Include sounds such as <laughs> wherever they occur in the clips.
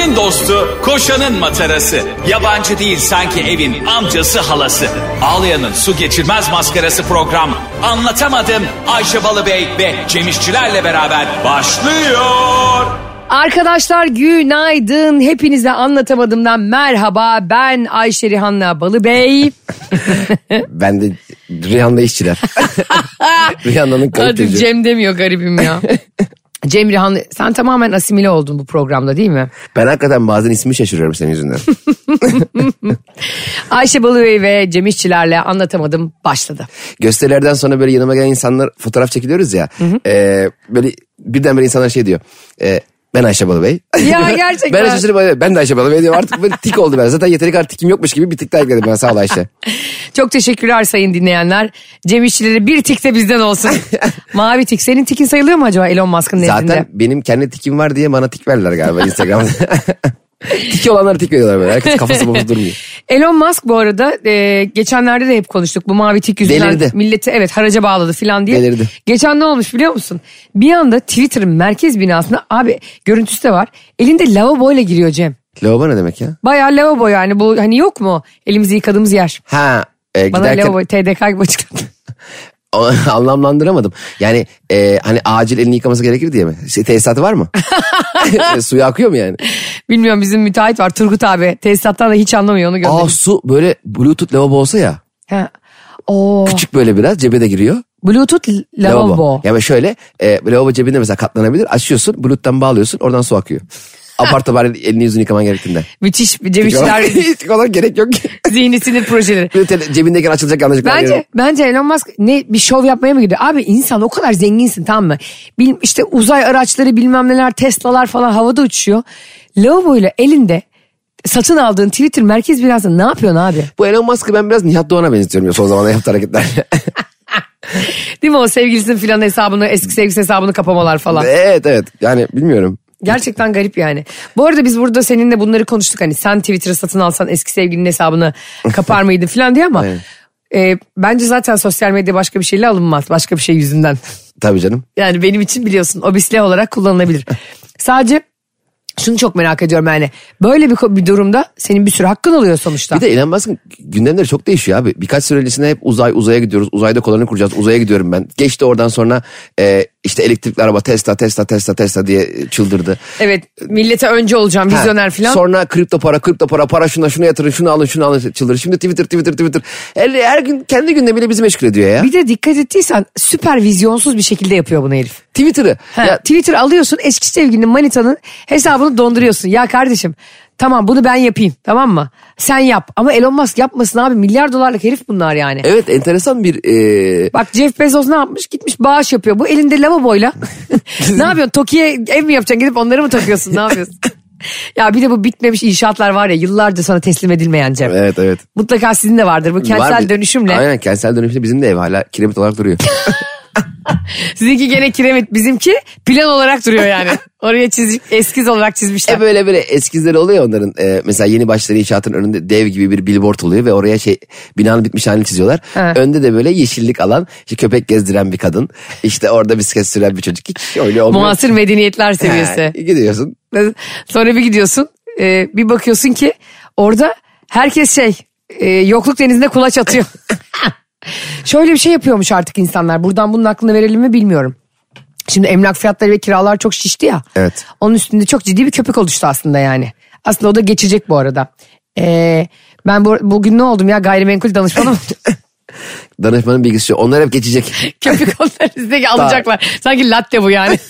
Ayşe'nin dostu, koşanın matarası. Yabancı değil sanki evin amcası halası. Ağlayan'ın su geçirmez maskarası program. Anlatamadım Ayşe Balıbey ve Cemişçilerle beraber başlıyor. Arkadaşlar günaydın. Hepinize anlatamadığımdan merhaba. Ben Ayşe Rihanna Balıbey. <laughs> Ben de Rihanna işçiler. <laughs> Rihanna'nın kaliteci. Cem demiyor garibim ya. <laughs> Cem Rihanna sen tamamen asimile oldun bu programda değil mi? Ben hakikaten bazen ismi şaşırıyorum senin yüzünden. <laughs> Ayşe Balıbey ve Cem İşçilerle anlatamadım başladı. Gösterilerden sonra böyle yanıma gelen insanlar fotoğraf çekiliyoruz ya. e, böyle birdenbire insanlar şey diyor. E, ben Ayşe Balıbey. Ya <laughs> gerçekten. ben Ayşe Balıbey. Ben de Ayşe Balıbey diyorum. Artık böyle tik oldu ben. Zaten yeteri kadar tikim yokmuş gibi bir tik daha ekledim ben. Sağ ol Ayşe. <laughs> Çok teşekkürler sayın dinleyenler. Cem İşçileri bir tik de bizden olsun. <laughs> Mavi tik. Senin tikin sayılıyor mu acaba Elon Musk'ın nezdinde? Zaten benim kendi tikim var diye bana tik verdiler galiba Instagram'da. Tiki olanlara tik veriyorlar böyle. Herkes kafası bozuk durmuyor. <laughs> Elon Musk bu arada e, geçenlerde de hep konuştuk bu mavi tik yüzünden Delirdi. milleti evet haraca bağladı filan diye. Delirdi. Geçen ne olmuş biliyor musun? Bir anda Twitter'ın merkez binasına abi görüntüsü de var. Elinde lavaboyla giriyor Cem. Lavabo ne demek ya? Bayağı lavabo yani bu hani yok mu elimizi yıkadığımız yer. Ha. E, Bana giderken lavabo TDK gibi açıkladı. <laughs> anlamlandıramadım. Yani e, hani acil elini yıkaması gerekir diye mi? Şey, tesisatı var mı? <laughs> <laughs> Suyu akıyor mu yani? Bilmiyorum bizim müteahhit var Turgut abi tesisattan da hiç anlamıyor onu Aa gönderdim. su böyle bluetooth lavabo olsa ya. Ha. Oo, Küçük böyle biraz cebe de giriyor. Bluetooth lavabo. Yani şöyle e, lavabo cebinde mesela katlanabilir. Açıyorsun bluetooth'tan bağlıyorsun oradan su akıyor. <laughs> Apar bari elini yüzünü yıkaman gerektiğinde. Müthiş Cem İşçiler kadar <laughs> gerek yok <laughs> ki. zihni sinir projeleri. Böyle tele- cebindeyken açılacak yanlışlıkla. Bence bence Elon Musk ne bir şov yapmaya mı gidiyor? Abi insan o kadar zenginsin tamam mı? Bil, işte uzay araçları bilmem neler Tesla'lar falan havada uçuyor. Lavaboyla elinde satın aldığın Twitter merkez binasında ne yapıyorsun abi? Bu Elon Musk'ı ben biraz Nihat Doğan'a benzetiyorum ya son zamanlarda yaptığı hareketler. Değil mi o sevgilisinin filan hesabını eski sevgilisi hesabını kapamalar falan. evet evet yani bilmiyorum. Gerçekten garip yani. Bu arada biz burada seninle bunları konuştuk hani sen Twitter'ı satın alsan eski sevgilinin hesabını kapar mıydın filan diye ama <laughs> Evet. e, bence zaten sosyal medya başka bir şeyle alınmaz başka bir şey yüzünden. Tabii canım. Yani benim için biliyorsun o bir silah olarak kullanılabilir. Sadece şunu çok merak ediyorum yani böyle bir, bir durumda senin bir sürü hakkın oluyor sonuçta. Bir de Elon Musk'ın gündemleri çok değişiyor abi. Birkaç süre öncesinde hep uzay uzaya gidiyoruz. Uzayda koloni kuracağız. Uzaya gidiyorum ben. Geçti oradan sonra e, işte elektrikli araba Tesla Tesla Tesla Tesla diye çıldırdı. Evet millete önce olacağım vizyoner falan. Sonra kripto para kripto para para şuna şuna yatırın şunu alın şunu alın çıldırdı. Şimdi Twitter Twitter Twitter. Her, her gün kendi gündemiyle bizi meşgul ediyor ya. Bir de dikkat ettiysen süper vizyonsuz bir şekilde yapıyor bunu herif. Twitter'ı. Ya, Twitter alıyorsun eski sevgilinin manitanın hesabını donduruyorsun. Ya kardeşim tamam bunu ben yapayım tamam mı? Sen yap ama Elon Musk yapmasın abi milyar dolarlık herif bunlar yani. evet enteresan bir e, Bak Jeff Bezos ne yapmış? Gitmiş bağış yapıyor. Bu elinde lavaboyla. <laughs> ne yapıyorsun? Toki'ye ev mi yapacaksın? Gidip onları mı takıyorsun? Ne yapıyorsun? <laughs> ya bir de bu bitmemiş inşaatlar var ya yıllarca sana teslim edilmeyen Cem. evet evet. Mutlaka sizin de vardır. Bu kentsel Var dönüşümle. Aynen kentsel dönüşümle bizim de ev hala kiremit olarak duruyor. <laughs> <laughs> Sizinki gene kiremit. Bizimki plan olarak duruyor yani. <laughs> Oraya çiz, eskiz olarak çizmişler. E böyle böyle eskizleri oluyor onların. Ee, mesela yeni başları inşaatın önünde dev gibi bir billboard oluyor ve oraya şey binanın bitmiş halini çiziyorlar. Ha. Önde de böyle yeşillik alan, işte köpek gezdiren bir kadın, işte orada bisiklet süren bir çocuk. Hiç öyle olmuyor. Muasır medeniyetler seviyesi. Ha, gidiyorsun. Sonra bir gidiyorsun e, bir bakıyorsun ki orada herkes şey e, yokluk denizinde kulaç atıyor. <laughs> Şöyle bir şey yapıyormuş artık insanlar. Buradan bunun aklını verelim mi bilmiyorum. Şimdi emlak fiyatları ve kiralar çok şişti ya. Evet. Onun üstünde çok ciddi bir köpük oluştu aslında yani. Aslında o da geçecek bu arada. Ee, ben bu, bugün ne oldum ya gayrimenkul danışmanı mı? <laughs> Danışmanın bilgisi şu. Onlar hep geçecek. köpük onların üstündeki alacaklar. Sanki latte bu yani. <laughs>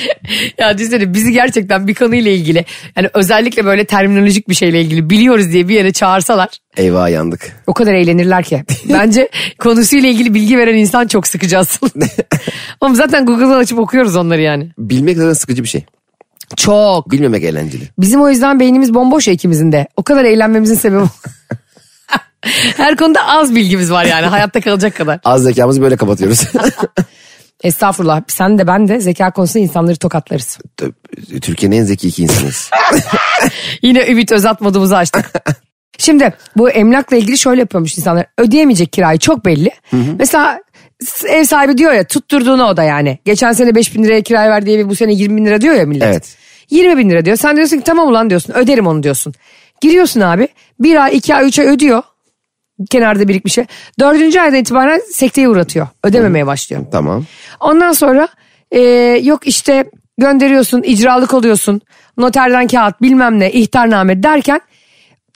<laughs> ya düşünsene bizi gerçekten bir konuyla ilgili yani özellikle böyle terminolojik bir şeyle ilgili biliyoruz diye bir yere çağırsalar Eyvah yandık. o kadar eğlenirler ki. <laughs> Bence konusuyla ilgili bilgi veren insan çok sıkıcı aslında. <laughs> Ama zaten Google'dan açıp okuyoruz onları yani. Bilmek zaten sıkıcı bir şey. Çok. Bilmemek eğlenceli. Bizim o yüzden beynimiz bomboş ya ikimizin de. O kadar eğlenmemizin sebebi. Her konuda az bilgimiz var yani hayatta kalacak kadar. Az zekamızı böyle kapatıyoruz. Estağfurullah sen de ben de zeka konusunda insanları tokatlarız. Türkiye'nin en zeki iki insanıyız. <laughs> Yine Ümit Özat modumuzu açtık. <laughs> Şimdi bu emlakla ilgili şöyle yapıyormuş insanlar. Ödeyemeyecek kirayı çok belli. Mesela ev sahibi diyor ya tutturduğunu o da yani. Geçen sene 5 bin liraya kiraya verdiği evi bu sene 20 bin lira diyor ya millet. Evet. 20 bin lira diyor. Sen diyorsun ki tamam ulan diyorsun öderim onu diyorsun. Giriyorsun abi bir ay iki ay üç ay ödüyor. Kenarda birikmiş şey. Dördüncü aydan itibaren sekteye uğratıyor. Ödememeye başlıyor. Tamam. Ondan sonra e, yok işte gönderiyorsun icralık oluyorsun. Noterden kağıt bilmem ne ihtarname derken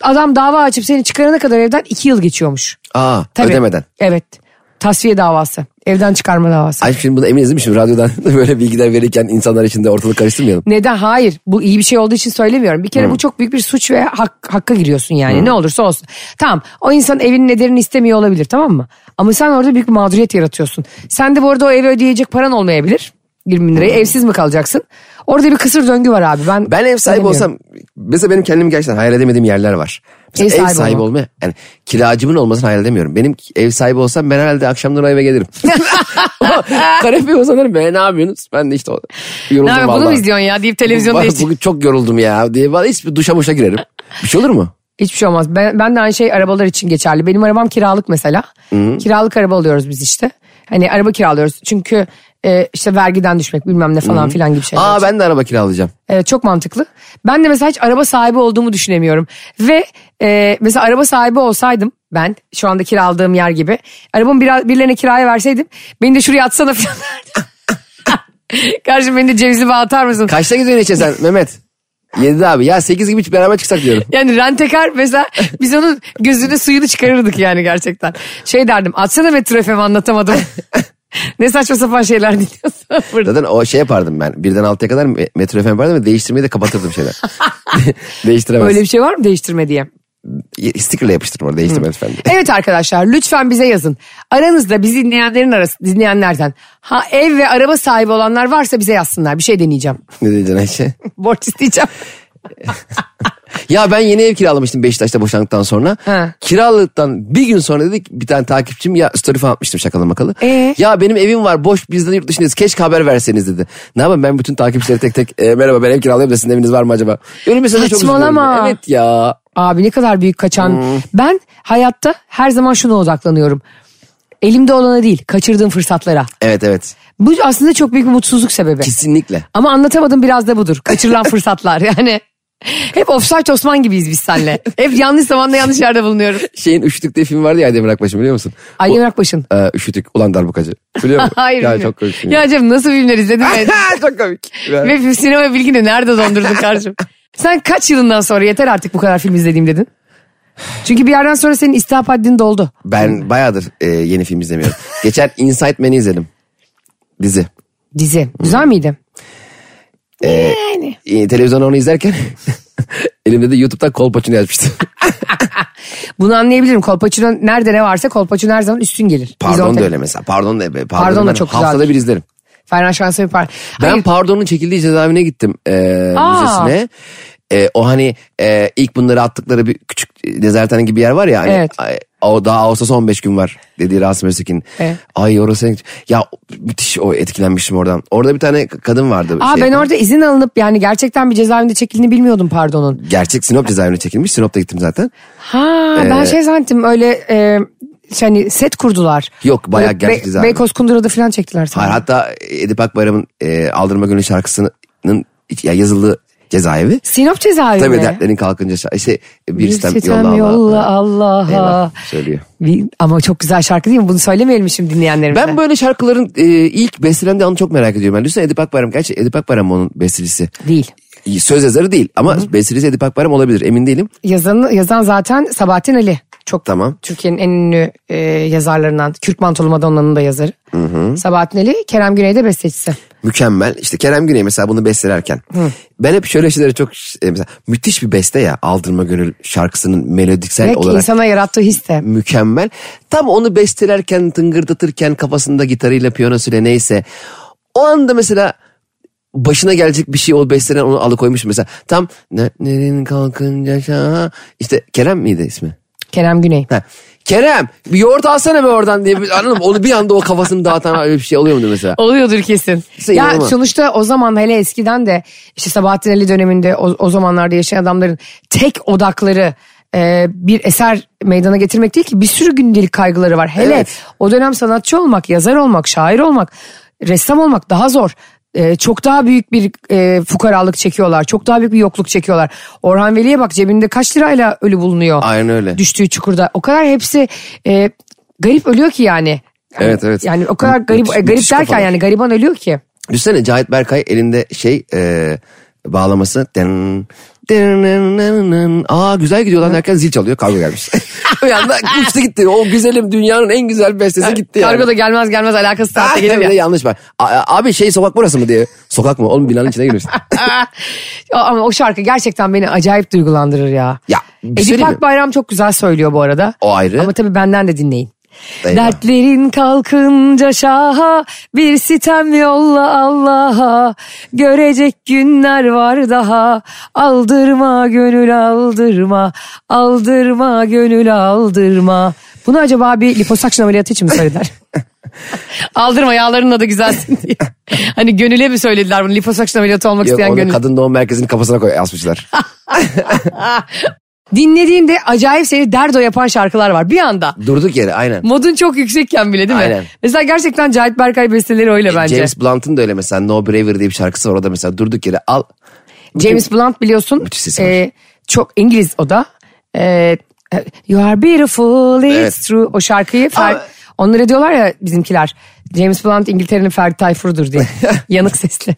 adam dava açıp seni çıkarana kadar evden iki yıl geçiyormuş. Aa Tabii. ödemeden. Evet. Tasfiye davası. Evden çıkarma davası. Ay şimdi bunu eminiz değil mi? Şimdi radyodan <laughs> böyle bilgiler verirken insanlar içinde ortalık karıştırmayalım. Neden? Hayır. Bu iyi bir şey olduğu için söylemiyorum. Bir kere bu çok büyük bir suç ve hak, hakka giriyorsun yani. Ne olursa olsun. Tamam. O insan evinin ederini istemiyor olabilir tamam mı? Ama sen orada büyük bir mağduriyet yaratıyorsun. Sen de bu arada o evi ödeyecek paran olmayabilir. 20 bin lirayı. Evsiz mi kalacaksın? Orada bir kısır döngü var abi. Ben, Ben ev sahibi olsam mesela benim kendimi gerçekten hayal edemediğim yerler var. Ev ev sahibi sahibi, olmak. olma. Yani kiracımın olmasını hayal edemiyorum. Benim ev sahibi olsam ben herhalde akşamları eve gelirim. <laughs> <laughs> Kanepeye uzanırım be ne yapıyorsunuz? Ben de işte o- yoruldum Ne yapayım, bunu mu vallahi. izliyorsun ya deyip televizyon Bak, değiştir. Bugün çok yoruldum ya diye. Vallahi hiç duşa muşa girerim. Bir şey olur mu? Hiçbir şey olmaz. Ben, ben de aynı şey arabalar için geçerli. Benim arabam kiralık mesela. Kiralık araba alıyoruz biz işte. Hani araba kiralıyoruz. Çünkü e, işte vergiden düşmek bilmem ne falan filan gibi şeyler. Aa ben de araba kiralayacağım. Evet çok mantıklı. Ben de mesela hiç araba sahibi olduğumu düşünemiyorum. Ve e, mesela araba sahibi olsaydım ben şu anda kiraladığım yer gibi. Arabamı bir, birilerine kiraya verseydim beni de şuraya atsana falan. <laughs> Kardeşim beni de cevizli bağ atar mısın? Kaçta gidiyorsun içe sen <laughs> Mehmet? 7'de abi. Ya 8 gibi beraber çıksak diyorum. Yani rentekar mesela biz onun gözünü suyunu çıkarırdık yani gerçekten. Şey derdim atsana Metro FM anlatamadım. <laughs> ne saçma sapan şeyler dinliyorsun burada. Zaten o şey yapardım ben. Birden 6'ya kadar me- metro FM yapardım ve değiştirmeyi de kapatırdım şeyler. <laughs> Değiştiremez. Öyle bir şey var mı değiştirme diye? Stickerle yapıştırdım orada değiştirmez efendim. Evet arkadaşlar lütfen bize yazın. Aranızda bizi dinleyenlerin arası dinleyenlerden ha ev ve araba sahibi olanlar varsa bize yazsınlar. Bir şey deneyeceğim. Ne diyeceksin Ayşe? Borç isteyeceğim. <laughs> Ya ben yeni ev kiralamıştım Beşiktaş'ta boşandıktan sonra. Ha. Kiralıktan bir gün sonra dedik bir tane takipçim ya story falan atmıştım şakalı makalı. Ee? Ya benim evim var boş bizden yurt dışındayız keşke haber verseniz dedi. Ne yapayım ben bütün takipçileri tek tek "E, merhaba ben ev kiralıyorum da sizin eviniz var mı acaba? Öyle mesela çok. Saçmalama. Evet ya. Abi ne kadar büyük kaçan. Ben hayatta her zaman şuna odaklanıyorum. Elimde olana değil kaçırdığım fırsatlara. Evet evet Bu aslında çok büyük bir mutsuzluk sebebi. kesinlikle. Ama anlatamadım biraz da budur. Kaçırılan <laughs> fırsatlar yani. Hep offside Osman gibiyiz biz seninle. Hep yanlış zamanda yanlış yerde bulunuyoruz. Şeyin Üşütük diye film vardı ya Aydemir Akbaş'ın biliyor musun? Aydemir Akbaş'ın. Ee, üşütük ulan darbukacı. Biliyor musun? <laughs> Hayır Ya bilmiyorum. çok komik. Ya Cem nasıl filmler izledin be? <laughs> çok komik. Ve sinema bilgini nerede dondurdun kardeşim? Sen kaç yılından sonra yeter artık bu kadar film izlediğim dedin? Çünkü bir yerden sonra senin istihap haddin doldu. Ben bayağıdır e, yeni film izlemiyorum. Geçen Inside Man'i izledim. Dizi. Dizi. Güzel miydi? Yani. E, televizyonda onu izlerken <laughs> elimde de YouTube'dan kolpaçını yazmıştım. <laughs> Bunu anlayabilirim. Kolpaçino nerede ne varsa Kolpaçino her zaman üstün gelir. Biz Pardon orta- da öyle mesela. Pardon da. Pardon, Pardon da ben çok Haftada güzeldir. bir izlerim. Ferhan Şansı yapar. Ben Hayır, Pardon'un çekildiği cezaevine gittim e, Aa. müzesine. E, o hani e, ilk bunları attıkları bir küçük nezarethane gibi bir yer var ya. Hani, Evet. O daha Ağustos 15 gün var dediği Rasim Öztekin. Evet. Ay orası ya müthiş o etkilenmiştim oradan. Orada bir tane kadın vardı. Aa, şey ben yapan. orada izin alınıp yani gerçekten bir cezaevinde çekildiğini bilmiyordum pardonun. Gerçek Sinop cezaevine çekilmiş. Sinop'ta gittim zaten. Ha ben Ee, şey zannettim öyle e, hani set kurdular. Yok, bayağı Böyle gerçek cezaevi. Beykoz Kundura'da falan çektiler sana. Hayır, hatta Edip Akbayram'ın e, Aldırma Gönül şarkısının ya yazıldığı cezaevi. Sinop cezaevi Tabii mi? dertlerin kalkınca işte bir, Bir sistem sitem yolla yolla Allah. Allah'a. Eyvah, söylüyor. Bir- Ama çok güzel şarkı değil mi? Bunu söylemeyelim şimdi dinleyenlerimize. Ben böyle şarkıların e, ilk bestelendiği anı çok merak ediyorum. Ben düşünsene Edip Akbayram. Gerçi Edip Akbayram onun bestelisi. Değil. Söz yazarı değil ama bestelisi Edip Akbayram olabilir emin değilim. Yazan, yazan zaten Sabahattin Ali. Çok Tamam. Türkiye'nin en ünlü e, yazarlarından. Kürt Mantolu Madonna'nın da yazarı. Sabahattin Ali, Kerem Güney de bestecisi. Mükemmel. İşte Kerem Güney mesela bunu bestelerken. Ben hep şöyle şeylere çok e, mesela müthiş bir beste ya Aldırma Gönül şarkısının melodiksel Ve olarak. insana yarattığı his de. mükemmel. Tam onu bestelerken tıngırdatırken kafasında gitarıyla piyanosuyla neyse. O anda mesela başına gelecek bir şey o bestelen onu alıkoymuş mesela. Tam ne, nerin kalkınca şaha. İşte Kerem miydi ismi? Kerem Güney. Ha. Kerem bir yoğurt alsana be oradan diye bir- anladın mı? Onu bir anda o kafasını dağıtan öyle bir şey oluyor mu mesela? Oluyordur kesin. İşte ya inanılmaz. sonuçta o zaman hele eskiden de işte Sabahattin Ali döneminde o, o zamanlarda yaşayan adamların tek odakları e, bir eser meydana getirmek değil ki bir sürü gündelik kaygıları var. Hele Evet. o dönem sanatçı olmak, yazar olmak, şair olmak, ressam olmak daha zor. E, çok daha büyük bir e, fukaralık çekiyorlar. Çok daha büyük bir yokluk çekiyorlar. Orhan Veli'ye bak cebinde kaç lirayla ölü bulunuyor. Aynen öyle. Düştüğü çukurda. O kadar hepsi e, garip ölüyor ki yani. Yani- Evet, evet. Yani o kadar garip müthiş- e, garip müthiş derken kafalar. yani gariban ölüyor ki. Düşünsene Cahit Berkay elinde şey e, bağlaması. Den, Aa güzel gidiyor lan derken zil çalıyor kargo gelmiş. <laughs> bir anda uçtu gitti. O güzelim dünyanın en güzel bestesi gitti yani. Kargo da gelmez gelmez alakası saatte gelir ya. yanlış var. A- Abi şey sokak burası mı diye. Sokak mı? Oğlum binanın içine girmişsin. <laughs> Ama o şarkı gerçekten beni acayip duygulandırır ya. Ya, bir Edip söyleyeyim mi? Akbayram çok güzel söylüyor bu arada. O ayrı. Ama tabii benden de dinleyin. Eyvah. Dertlerin kalkınca şaha bir sitem yolla Allah'a görecek günler var daha aldırma gönül aldırma aldırma gönül aldırma. Bunu acaba bir liposakşın ameliyatı için mi söylediler? <laughs> aldırma yağların da güzelsin <laughs> diye. Hani gönüle mi söylediler bunu liposakşın ameliyatı olmak Yok isteyen gönül. kadın doğum merkezinin kafasına koy asmışlar. <laughs> Dinlediğinde acayip seni derdo yapan şarkılar var bir anda. Durduk yere aynen. Modun çok yüksekken bile değil mi? Aynen. Mesela gerçekten Cahit Berkay besteleri öyle bence. James, James Blunt'ın da öyle mesela No Braver diye bir şarkısı var. O da mesela durduk yere al. Blunt biliyorsun. E, çok İngiliz o da. E, you are beautiful it's Evet. true. O şarkıyı Fer, onlara diyorlar ya bizimkiler. James Blunt İngiltere'nin Ferdi Tayfur'dur diye. <laughs> Yanık sesli.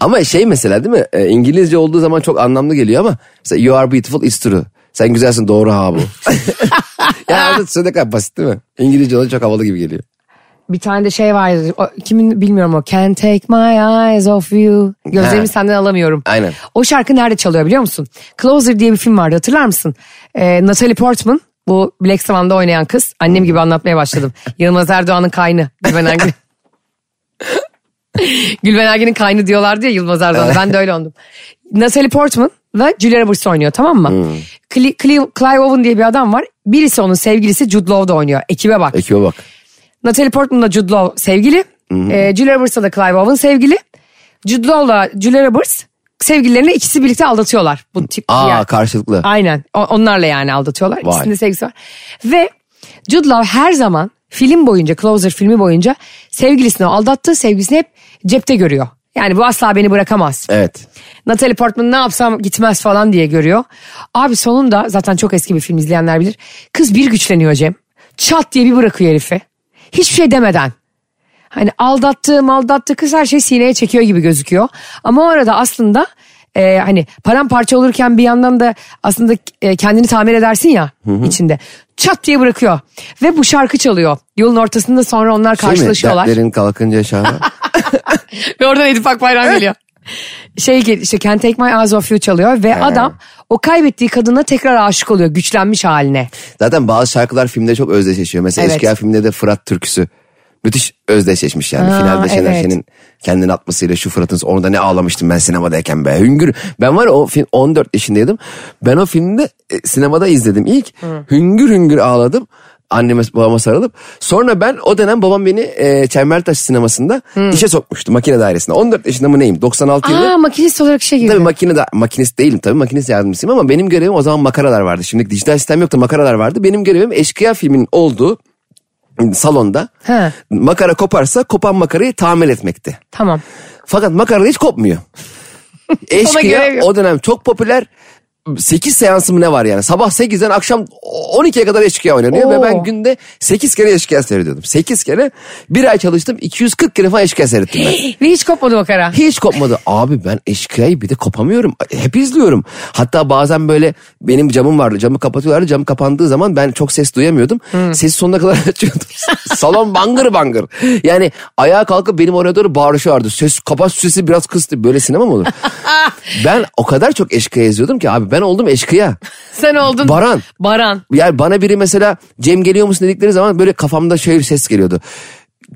Ama şey mesela değil mi? E, İngilizce olduğu zaman çok anlamlı geliyor ama mesela you are beautiful it's true. Sen güzelsin doğru ha bu. <laughs> ya da ne kadar basit değil mi? İngilizce olunca çok havalı gibi geliyor. Bir tane de şey vardı. O, kimin bilmiyorum o. Can't take my eyes off you. Gözlerimi senden alamıyorum. Aynen. O şarkı nerede çalıyor biliyor musun? Closer diye bir film vardı hatırlar mısın? Ee, Natalie Portman bu Black Swan'da oynayan kız. Annem gibi anlatmaya başladım. <laughs> Yılmaz Erdoğan'ın kaynı. Gülben Ergin. <laughs> Gülben Ergen'in kaynı diyorlardı ya Yılmaz Erdoğan'a. Ben de öyle oldum. Natalie Portman ve Julia Roberts oynuyor tamam mı? Cle- Cle- Clive Owen diye bir adam var. Birisi onun sevgilisi Jude Law da oynuyor. Ekibe bak. Ekibe bak. Natalie Portman'la Jude Law sevgili. E, Julia Roberts'la da Clive Owen sevgili. Jude Law'la Julia Roberts sevgililerini ikisi birlikte aldatıyorlar. Bu tip Aa yer. karşılıklı. Aynen. O- onlarla yani aldatıyorlar. Vay. İkisinin de sevgisi var. Ve Jude Law her zaman film boyunca, Closer filmi boyunca sevgilisini aldattığı sevgilisini hep cepte görüyor. Yani bu asla beni bırakamaz. Evet. Natalie Portman ne yapsam gitmez falan diye görüyor. Abi sonunda zaten çok eski bir film izleyenler bilir. Kız bir güçleniyor Cem. Çat diye bir bırakıyor herifi. Hiçbir şey demeden. Hani aldattığı maldattığı kız her şey sineye çekiyor gibi gözüküyor. Ama o arada aslında e, hani paramparça olurken bir yandan da aslında e, kendini tamir edersin ya içinde. Çat diye bırakıyor. Ve bu şarkı çalıyor. Yolun ortasında sonra onlar Şey mi? karşılaşıyorlar. Dertlerin kalkınca şaha. <laughs> Ve oradan Edip Akbayram geliyor. Şey gel- işte Can't Take My Eyes Off You çalıyor ve adam o kaybettiği kadına tekrar aşık oluyor güçlenmiş haline. Zaten bazı şarkılar filmde çok özdeşleşiyor. Mesela Evet. Eşkıya filmde de Fırat türküsü. Müthiş özdeşleşmiş yani. Aa, Finalde Şener evet. Şen'in kendini atmasıyla şu Fırat'ın orada ne ağlamıştım ben sinemadayken be. Hüngür. Ben var ya o film 14 yaşındaydım. Ben o filmde e, sinemada izledim ilk. Hüngür hüngür ağladım. Anneme babama sarılıp. Sonra ben o dönem babam beni e, Çembertaş sinemasında işe sokmuştu makine dairesine. 14 yaşında mı neyim? 96 yılı. Aa makinist olarak şey gibi. Tabii makine da, makinist değilim tabii makinist yardımcısıyım ama benim görevim o zaman makaralar vardı. Şimdi dijital sistem yoktu makaralar vardı. Benim görevim eşkıya filminin olduğu salonda He. makara koparsa kopan makarayı tamir etmekti. Tamam. Fakat makara hiç kopmuyor. <laughs> Eşkıya o dönem çok popüler. 8 seansı mı ne var yani? Sabah 8'den akşam 12'ye kadar eşkıya oynanıyor Oo. ve ben günde 8 kere eşkıya seyrediyordum. 8 kere bir ay çalıştım 240 kere falan eşkıya seyrettim ben. <gasps> Ve hiç kopmadı makara. Hiç kopmadı. Abi ben eşkıyayı bir de kopamıyorum. Hep izliyorum. Hatta bazen böyle benim camım vardı. Camı kapatıyorlardı. Cam kapandığı zaman ben çok ses duyamıyordum. Sesi sonuna kadar <laughs> açıyordum. Salon bangır bangır. Yani ayağa kalkıp benim oraya doğru bağırışıyorlardı. Ses kapat sesi biraz kıstı. Böyle sinema mı olur? <laughs> ben o kadar çok eşkıya izliyordum ki abi ben oldum eşkıya. <laughs> Sen oldun. Baran. Baran. Yani bana biri mesela Cem geliyor musun dedikleri zaman böyle kafamda şöyle bir ses geliyordu.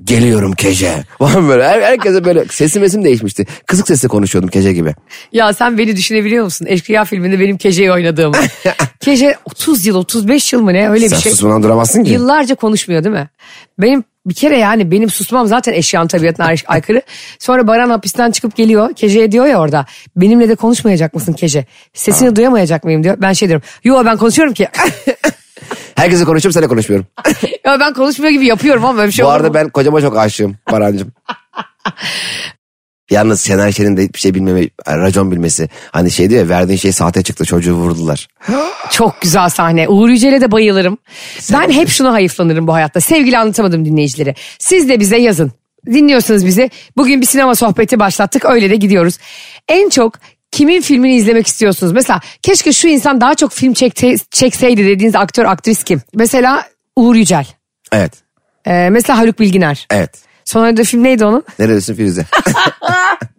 Geliyorum Kece. <laughs> Falan böyle. Her, herkese böyle sesim mesim değişmişti. Kısık sesle konuşuyordum Kece gibi. Ya sen beni düşünebiliyor musun? Eşkıya filminde benim Keje'yi oynadığımı. <laughs> Keje 30 yıl 35 yıl mı ne öyle bir Sen şey. susmadan duramazsın ki. Yıllarca konuşmuyor değil mi? Benim bir kere yani benim susmam zaten eşyanın tabiatına ay- <laughs> aykırı. Sonra Baran hapisten çıkıp geliyor. Keje'ye diyor ya orada. Benimle de konuşmayacak mısın Keje? Sesini duyamayacak mıyım diyor. Ben şey diyorum. Yo ben konuşuyorum ki. <laughs> Herkese konuşuyorum seninle konuşmuyorum. <laughs> ya ben konuşmuyor gibi yapıyorum ama böyle bir şey Bu arada ben kocama çok aşığım Barancığım. Yalnız Şener Şen'in de hiçbir şey bilmeme, racon bilmesi. Hani şey diyor ya verdiğin şey sahte çıktı çocuğu vurdular. <gasps> Çok güzel sahne. Uğur Yücel'e de bayılırım. ben hep şuna hayıflanırım bu hayatta. Sevgili anlatamadım dinleyicileri. Siz de bize yazın. Dinliyorsunuz bizi. Bugün bir sinema sohbeti başlattık. Öyle de gidiyoruz. En çok kimin filmini izlemek istiyorsunuz? Mesela keşke şu insan daha çok film çekte, çekseydi dediğiniz aktör aktris kim? Mesela Uğur Yücel. Evet. Ee, mesela Haluk Bilginer. Evet. Son oynadığı film neydi onun? Neredesin Firuze? <laughs>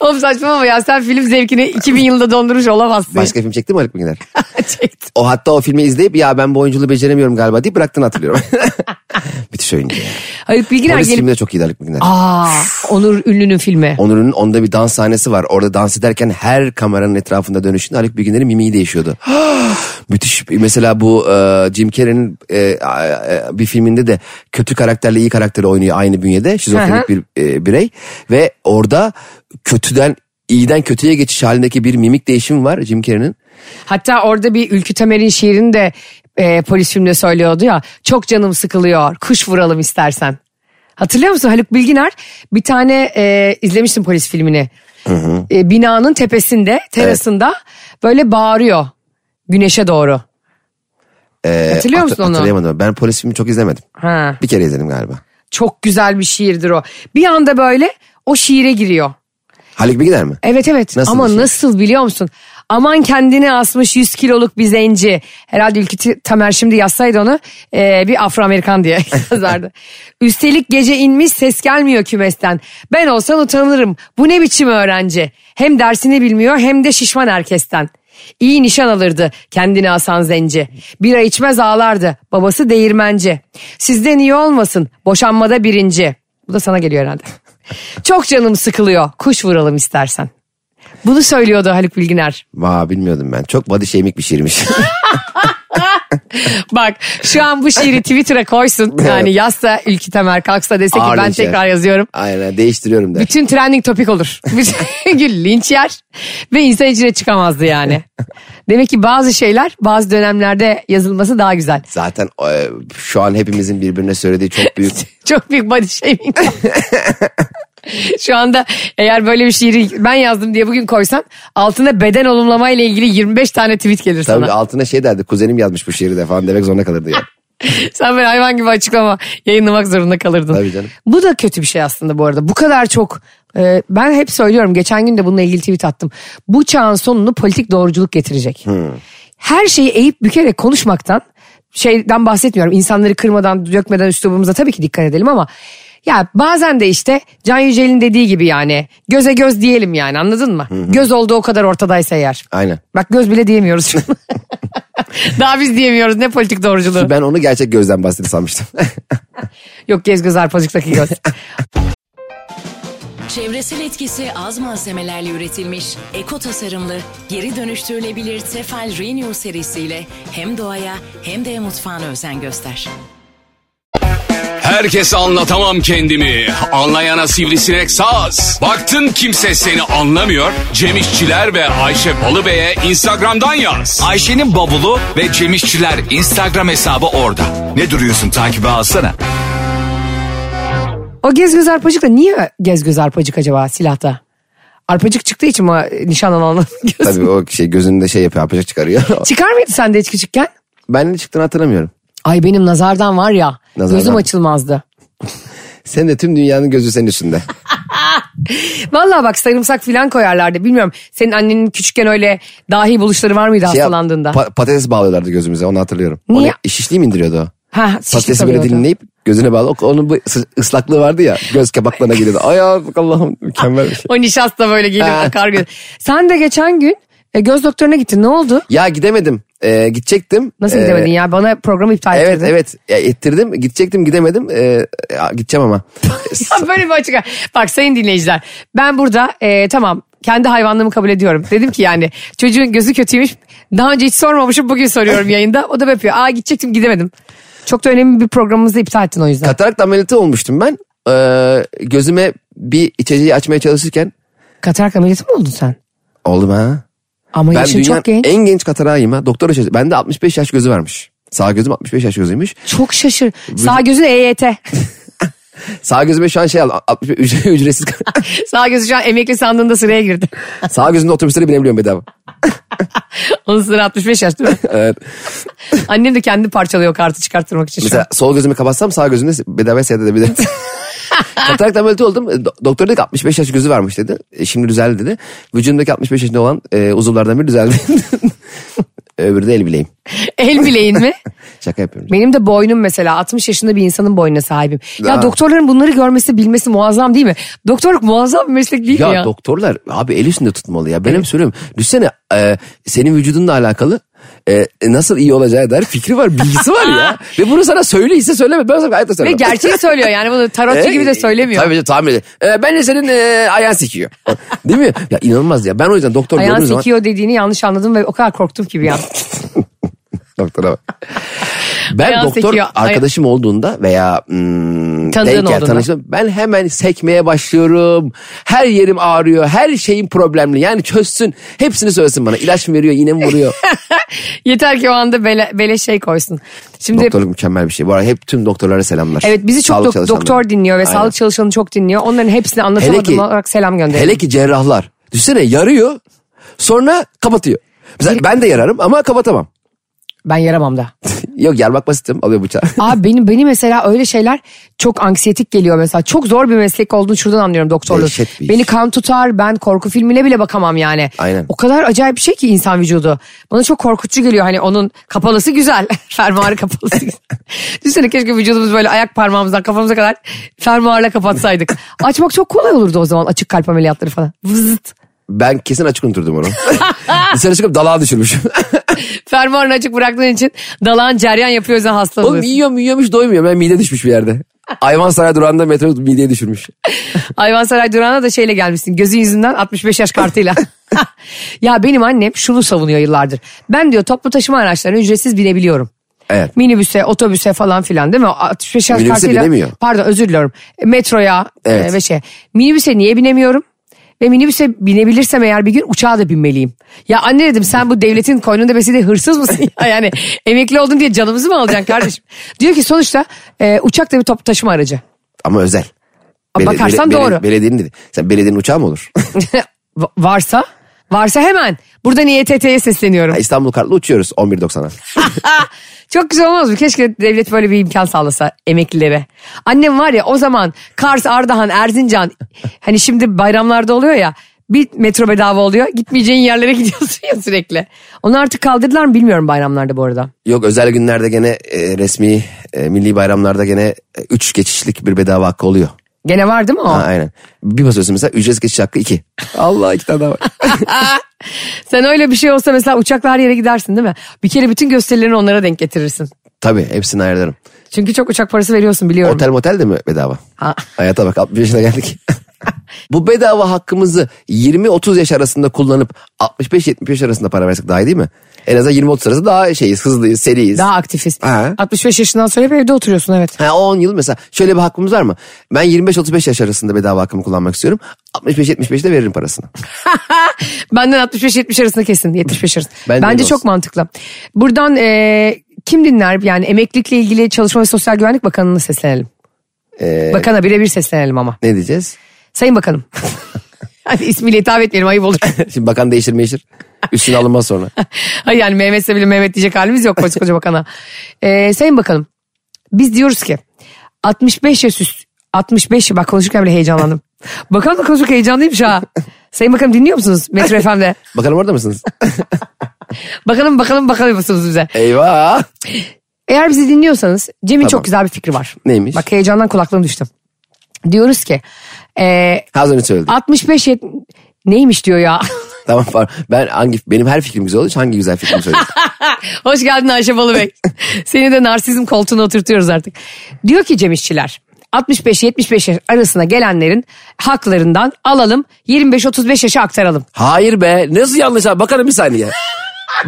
Oğlum saçmalama ya sen film zevkini 2000 yılında dondurmuş olamazsın. Başka film çekti mi Haluk Bilginer? <laughs> Çektim. O hatta o filmi izleyip ya ben bu oyunculuğu beceremiyorum galiba deyip bıraktığını hatırlıyorum. <laughs> Müthiş oyuncu ya. Haluk Bilginer Polis gelip... filmi de çok iyi Haluk Bilginer. Aa, Onur Ünlü'nün filmi. Onur'un onda bir dans sahnesi var. Orada dans ederken her kameranın etrafında dönüşünde Haluk Bilginer'in mimiği değişiyordu. <gasps> Müthiş. Mesela bu e, Jim Carrey'nin e, e, bir filminde de kötü karakterle iyi karakteri oynuyor aynı bünyede. Şizofrenik bir e, birey. Ve orada kötüden iyiden kötüye geçiş halindeki bir mimik değişimi var Jim Carrey'nin. Hatta orada bir Ülkü Tamer'in şiirini de e, polis filmde söylüyordu ya. Çok canım sıkılıyor. Kuş vuralım istersen. Hatırlıyor musun Haluk Bilginer bir tane e, izlemiştim polis filmini. E, binanın tepesinde terasında böyle bağırıyor güneşe doğru. E, Hatırlıyor hatır- musun onu? Hatırlayamadım. Ben polis filmi çok izlemedim. Ha, Bir kere izledim galiba. çok güzel bir şiirdir o. Bir anda böyle o şiire giriyor. Haluk Bilginer mi? Evet evet Nasıl ama şey? nasıl biliyor musun? Aman kendini asmış 100 kiloluk bir zenci. Herhalde Ülkü Tamer şimdi yazsaydı onu e, bir Afro-Amerikan diye <laughs> yazardı. Üstelik gece inmiş ses gelmiyor kümesten. Ben olsam utanırım. Bu ne biçim öğrenci? Hem dersini bilmiyor hem de şişman herkesten. İyi nişan alırdı kendini asan zenci. Bira içmez ağlardı. Babası değirmenci. Sizden iyi olmasın. Boşanmada birinci. Bu da sana geliyor herhalde. Çok canım sıkılıyor. Kuş vuralım istersen. Bunu söylüyordu Haluk Bilginer. Vaa bilmiyordum ben. Çok body shaming bir şiirmiş. <laughs> Bak şu an bu şiiri Twitter'a koysun. Yani yazsa Ülkü Temer kalksa dese ki ben Ağırlaşır. tekrar yazıyorum. Aynen değiştiriyorum der. Bütün trending topik olur. <laughs> Bütün gün linç yer ve insan içine çıkamazdı yani. <laughs> Demek ki bazı şeyler bazı dönemlerde yazılması daha güzel. Zaten e, şu an hepimizin birbirine söylediği çok büyük <laughs> Çok büyük body shaming. <laughs> Şu anda eğer böyle bir şiiri ben yazdım diye bugün koysan altına beden olumlama ile ilgili 25 tane tweet gelir Tabii sana. altına şey derdi kuzenim yazmış bu şiiri de falan demek zorunda kalırdı yani. <laughs> Sen böyle hayvan gibi açıklama yayınlamak zorunda kalırdın. Tabii canım. Bu da kötü bir şey aslında bu arada. Bu kadar çok e, ben hep söylüyorum geçen gün de bununla ilgili tweet attım. Bu çağın sonunu politik doğruculuk getirecek. Her şeyi eğip bükerek konuşmaktan şeyden bahsetmiyorum. İnsanları kırmadan dökmeden üslubumuza tabii ki dikkat edelim ama ya bazen de işte Can Yücel'in dediği gibi yani göze göz diyelim yani anladın mı? Göz olduğu o kadar ortadaysa eğer. Aynen. Bak göz bile diyemiyoruz şu. <laughs> <laughs> Daha biz diyemiyoruz ne politik doğruculuğu. Ben onu gerçek gözden bahsetti sanmıştım. Yok gez göz arpacıktaki göz. <laughs> Çevresel etkisi az malzemelerle üretilmiş, eko tasarımlı, geri dönüştürülebilir Tefal Renew serisiyle hem doğaya hem de mutfağına özen göster. Herkese anlatamam kendimi. Anlayana sivrisinek saz. Baktın kimse seni anlamıyor. Cemişçiler ve Ayşe Balıbey'e Instagram'dan yaz. Ayşe'nin bavulu ve Cemişçiler Instagram hesabı orada. Ne duruyorsun takibe alsana. O gez göz arpacık da niye gez göz arpacık acaba silahta? Arpacık çıktığı için mi nişan alanın <laughs> göz? Tabii o şey gözünde şey yapıyor apacık çıkarıyor. <laughs> Çıkar mıydı sende hiç küçükken? ben ne çıktığını hatırlamıyorum. Ay benim nazardan var ya Nazardan. gözüm açılmazdı. <laughs> Sen de tüm dünyanın gözü senin üstünde. Vallahi bak sarımsak falan koyarlardı bilmiyorum. Senin annenin küçükken öyle dahi buluşları var mıydı Şey yap- hastalandığında? pa- patates bağlıyorlardı gözümüze onu hatırlıyorum. Niye? Onu şişliği mi indiriyordu o? ha, şişlik Patatesi böyle oluyordu. dilimleyip gözüne bağlı. Onun bu ıs- ıslaklığı vardı ya göz kapaklarına geliyordu. Ay Allah'ım mükemmel bir şey. <laughs> O nişasta böyle geliyor akar göz. Sen de geçen gün e, göz doktoruna gittin ne oldu? Ya gidemedim. Ee, gidecektim. Nasıl gidemedin ya bana programı iptal Evet ettirdin. evet ya, ettirdim gidecektim gidemedim Ee, ya, gideceğim ama. <laughs> Ya böyle bir açık. Bak sayın dinleyiciler ben burada e, tamam kendi hayvanlığımı kabul ediyorum. Dedim ki yani çocuğun gözü kötüymüş. Daha önce hiç sormamışım bugün soruyorum yayında. O da yapıyor. Aa gidecektim gidemedim. Çok da önemli bir programımızı iptal ettin o yüzden. Katarakt ameliyatı olmuştum ben. Ee, gözüme bir içeceği açmaya çalışırken Katarak ameliyatı mı oldun sen? oldum ha. Ama Ben yaşın çok genç. en genç katarağıyım ha. Doktor şaşırdı. Bende 65 yaş gözü varmış. Sağ gözüm 65 yaş gözüymüş. Çok şaşır. Sağ gözün EYT. <laughs> Sağ gözüme şu an şey aldım. 65 ücre- ücretsiz. <laughs> Sağ gözü şu an emekli sandığında sıraya girdi. Sağ gözümde otobüslere binebiliyorum bedava. Onun sıra 65 yaş değil mi? <laughs> Evet. Annem de kendi parçalıyor kartı çıkarttırmak için Mesela sol gözümü kapatsam sağ gözümde bedava seyredebilirim. <laughs> Katarak ameliyatı oldum. Do- Doktor dedi ki 65 yaş gözü varmış dedi. E, şimdi düzeldi dedi. Vücudumdaki 65 yaşında olan e, uzuvlardan biri düzeldi. <laughs> Öbürü de el bileğim. <laughs> El bileğin mi? <laughs> Şaka yapıyorum. Benim de boynum mesela 60 yaşında bir insanın boynuna sahibim. Ya Ha. doktorların bunları görmesi bilmesi muazzam değil mi? Doktorluk muazzam bir meslek değil Ya, mi ya? doktorlar abi el üstünde tutmalı ya. Ben hep söylüyorum. Düşünsene e, senin vücudunla alakalı e, nasıl iyi olacağı dair fikri var, bilgisi var ya. <laughs> Ve bunu sana söyleyse söyleme. Ben sana hayatta Ve söylemem. gerçeği söylüyor yani bunu tarotçu E, gibi de söylemiyor. Tabii tahmin ederim. E, ben de senin e, ayağın sikiyor. Değil mi? Ya inanılmaz ya. Ben o yüzden doktor Ayağın gördüğüm zaman... sikiyor dediğini yanlış anladım ve o kadar korktum ki bir an. <laughs> Doktora bak. <laughs> Ben Ayağın doktor sekiyor. Ay- arkadaşım olduğunda veya hmm, denk gel- tanıştım. Ben hemen sekmeye başlıyorum. Her yerim ağrıyor. Her şeyim problemli. Yani çözsün. Hepsini söylesin bana. İlaç mı veriyor, iğne mi vuruyor? <laughs> Yeter ki o anda bele, beleş şey koysun. Şimdi Doktorluk mükemmel bir şey. Bu arada hep tüm doktorlara selamlar. evet bizi çok Sağlık dok- çalışanlara. doktor dinliyor ve Aynen. sağlık çalışanı çok dinliyor. Onların hepsini anlatamadım ki, olarak selam gönderelim. hele ki cerrahlar. Düşünsene yarıyor sonra kapatıyor. Mesela ben de yararım ama kapatamam. Ben yaramam da. <laughs> Yok yarmak basitim alıyor bıçağı. Abi <laughs> benim benim mesela öyle şeyler çok anksiyetik geliyor mesela. Çok zor bir meslek olduğunu şuradan anlıyorum doktorluk. Dehşet bir iş. Beni kan tutar ben korku filmine bile bakamam yani. Aynen. O kadar acayip bir şey ki insan vücudu. Bana çok korkutucu geliyor hani onun kapalısı güzel. <laughs> fermuarı kapalısı güzel. Düşünsene keşke vücudumuz böyle ayak parmağımızdan kafamıza kadar fermuarla kapatsaydık. Açmak çok kolay olurdu o zaman açık kalp ameliyatları falan. Vızıt. Ben kesin açık unuturdum onu. <laughs> Dışarı çıkıp dalağa düşürmüşüm. <laughs> Fermuarını açık bıraktığın için dalağın ceryan yapıyor yüzden hasta Oğlum oluyorsun. yiyorum yiyormuş doymuyor. Ben mide düşmüş bir yerde. <laughs> Hayvan saray durağında metro mideye düşürmüş. Ayvansaray durağına da şeyle gelmişsin. Gözü yüzünden 65 yaş kartıyla. ya benim annem şunu savunuyor yıllardır. Ben diyor toplu taşıma araçlarına ücretsiz binebiliyorum. Evet. Minibüse, otobüse falan filan değil mi? 65 yaş Minibüse kartıyla. binemiyor. Pardon özür diliyorum. Metroya Evet. e, ve şey. Minibüse niye binemiyorum? Ve minibüse binebilirsem eğer bir gün uçağa da binmeliyim. Ya anne dedim sen bu devletin koynunda beslediği hırsız mısın? ya? <laughs> Yani emekli oldun diye canımızı mı alacaksın kardeşim? <laughs> Diyor ki sonuçta e, uçak da bir toplu taşıma aracı. Ama özel. Bakarsan doğru. belediyenin dedi. Sen belediyenin uçağı mı olur? <laughs> Va- varsa varsa hemen buradan İETT'ye sesleniyorum. Ha, İstanbul kartla uçuyoruz 11.90'a. <laughs> Çok güzel olmaz mı? Keşke devlet böyle bir imkan sağlasa emeklilere. Annem var ya o zaman Kars, Ardahan, Erzincan hani şimdi bayramlarda oluyor ya bir metro bedava oluyor. Gitmeyeceğin yerlere <laughs> gidiyorsun ya sürekli. Onu artık kaldırdılar mı bilmiyorum bayramlarda bu arada. Yok özel günlerde gene e, resmi e, milli bayramlarda gene 3 geçişlik bir bedava hakkı oluyor. Gene var değil mi o? Ha, aynen. Bir basıyorsun mesela ücretsiz geçiş hakkı 2. Allah iki tane daha var. <laughs> Sen öyle bir şey olsa mesela uçakla her yere gidersin değil mi? Bir kere bütün gösterilerini onlara denk getirirsin. Tabii hepsini ayarlarım. Çünkü çok uçak parası veriyorsun biliyorum. Otel motel de mi bedava? Ha. Hayata bak 60 yaşına geldik. <laughs> Bu bedava hakkımızı 20-30 yaş arasında kullanıp 65-70 yaş arasında para versek daha iyi değil mi? En azından 20-30 arası daha şeyiz, hızlıyız, seriyiz. Daha aktifiz. Ha. 65 yaşından sonra hep evde oturuyorsun evet. Ha, 10 yıl mesela şöyle bir hakkımız var mı? Ben 25-35 yaş arasında bedava hakkımı kullanmak istiyorum. 65-75'de veririm parasını. <laughs> Benden 65-70 arasında kesin 75 arasında. Ben Bence çok olsun. mantıklı. Buradan e, kim dinler yani emeklilikle ilgili Çalışma ve Sosyal Güvenlik Bakanı'na seslenelim. Ee, Bakana birebir seslenelim ama. ne diyeceğiz? Sayın Bakanım. <laughs> Hadi ismiyle hitap etmeyelim ayıp olur. <laughs> Şimdi bakan değişir meşir. Üstüne alınmaz sonra. <laughs> Hayır yani Mehmetse bile Mehmet diyecek halimiz yok koskoca bakana. E, Sayın Bakanım biz diyoruz ki 65 yaş üst 65 bak konuşurken bile heyecanlandım. <laughs> Bakan da konuşurken heyecanlıymış ha. Sayın Bakanım dinliyor musunuz Metro FM'de? <laughs> Bakalım orada mısınız? Bakalım bakalım bakalım mısınız bize? Eyvah. Eğer bizi dinliyorsanız Cem'in Tamam. çok güzel bir fikri var. Neymiş? Bak heyecandan kulaklığım düştü. Diyoruz ki e, Az önce söyledim. 65 yet- neymiş diyor ya. <laughs> Tamam pardon. Ben hangi benim her fikrim güzel için hangi güzel fikrimi söyleyeyim. <laughs> Hoş geldin Ayşe Balıbey. <laughs> Seni de narsizm koltuğuna oturtuyoruz artık. Diyor ki Cem İşçiler 65-75 yaş arasına gelenlerin haklarından alalım 25-35 yaşa aktaralım. Hayır be nasıl yanlış abi bakalım bir saniye.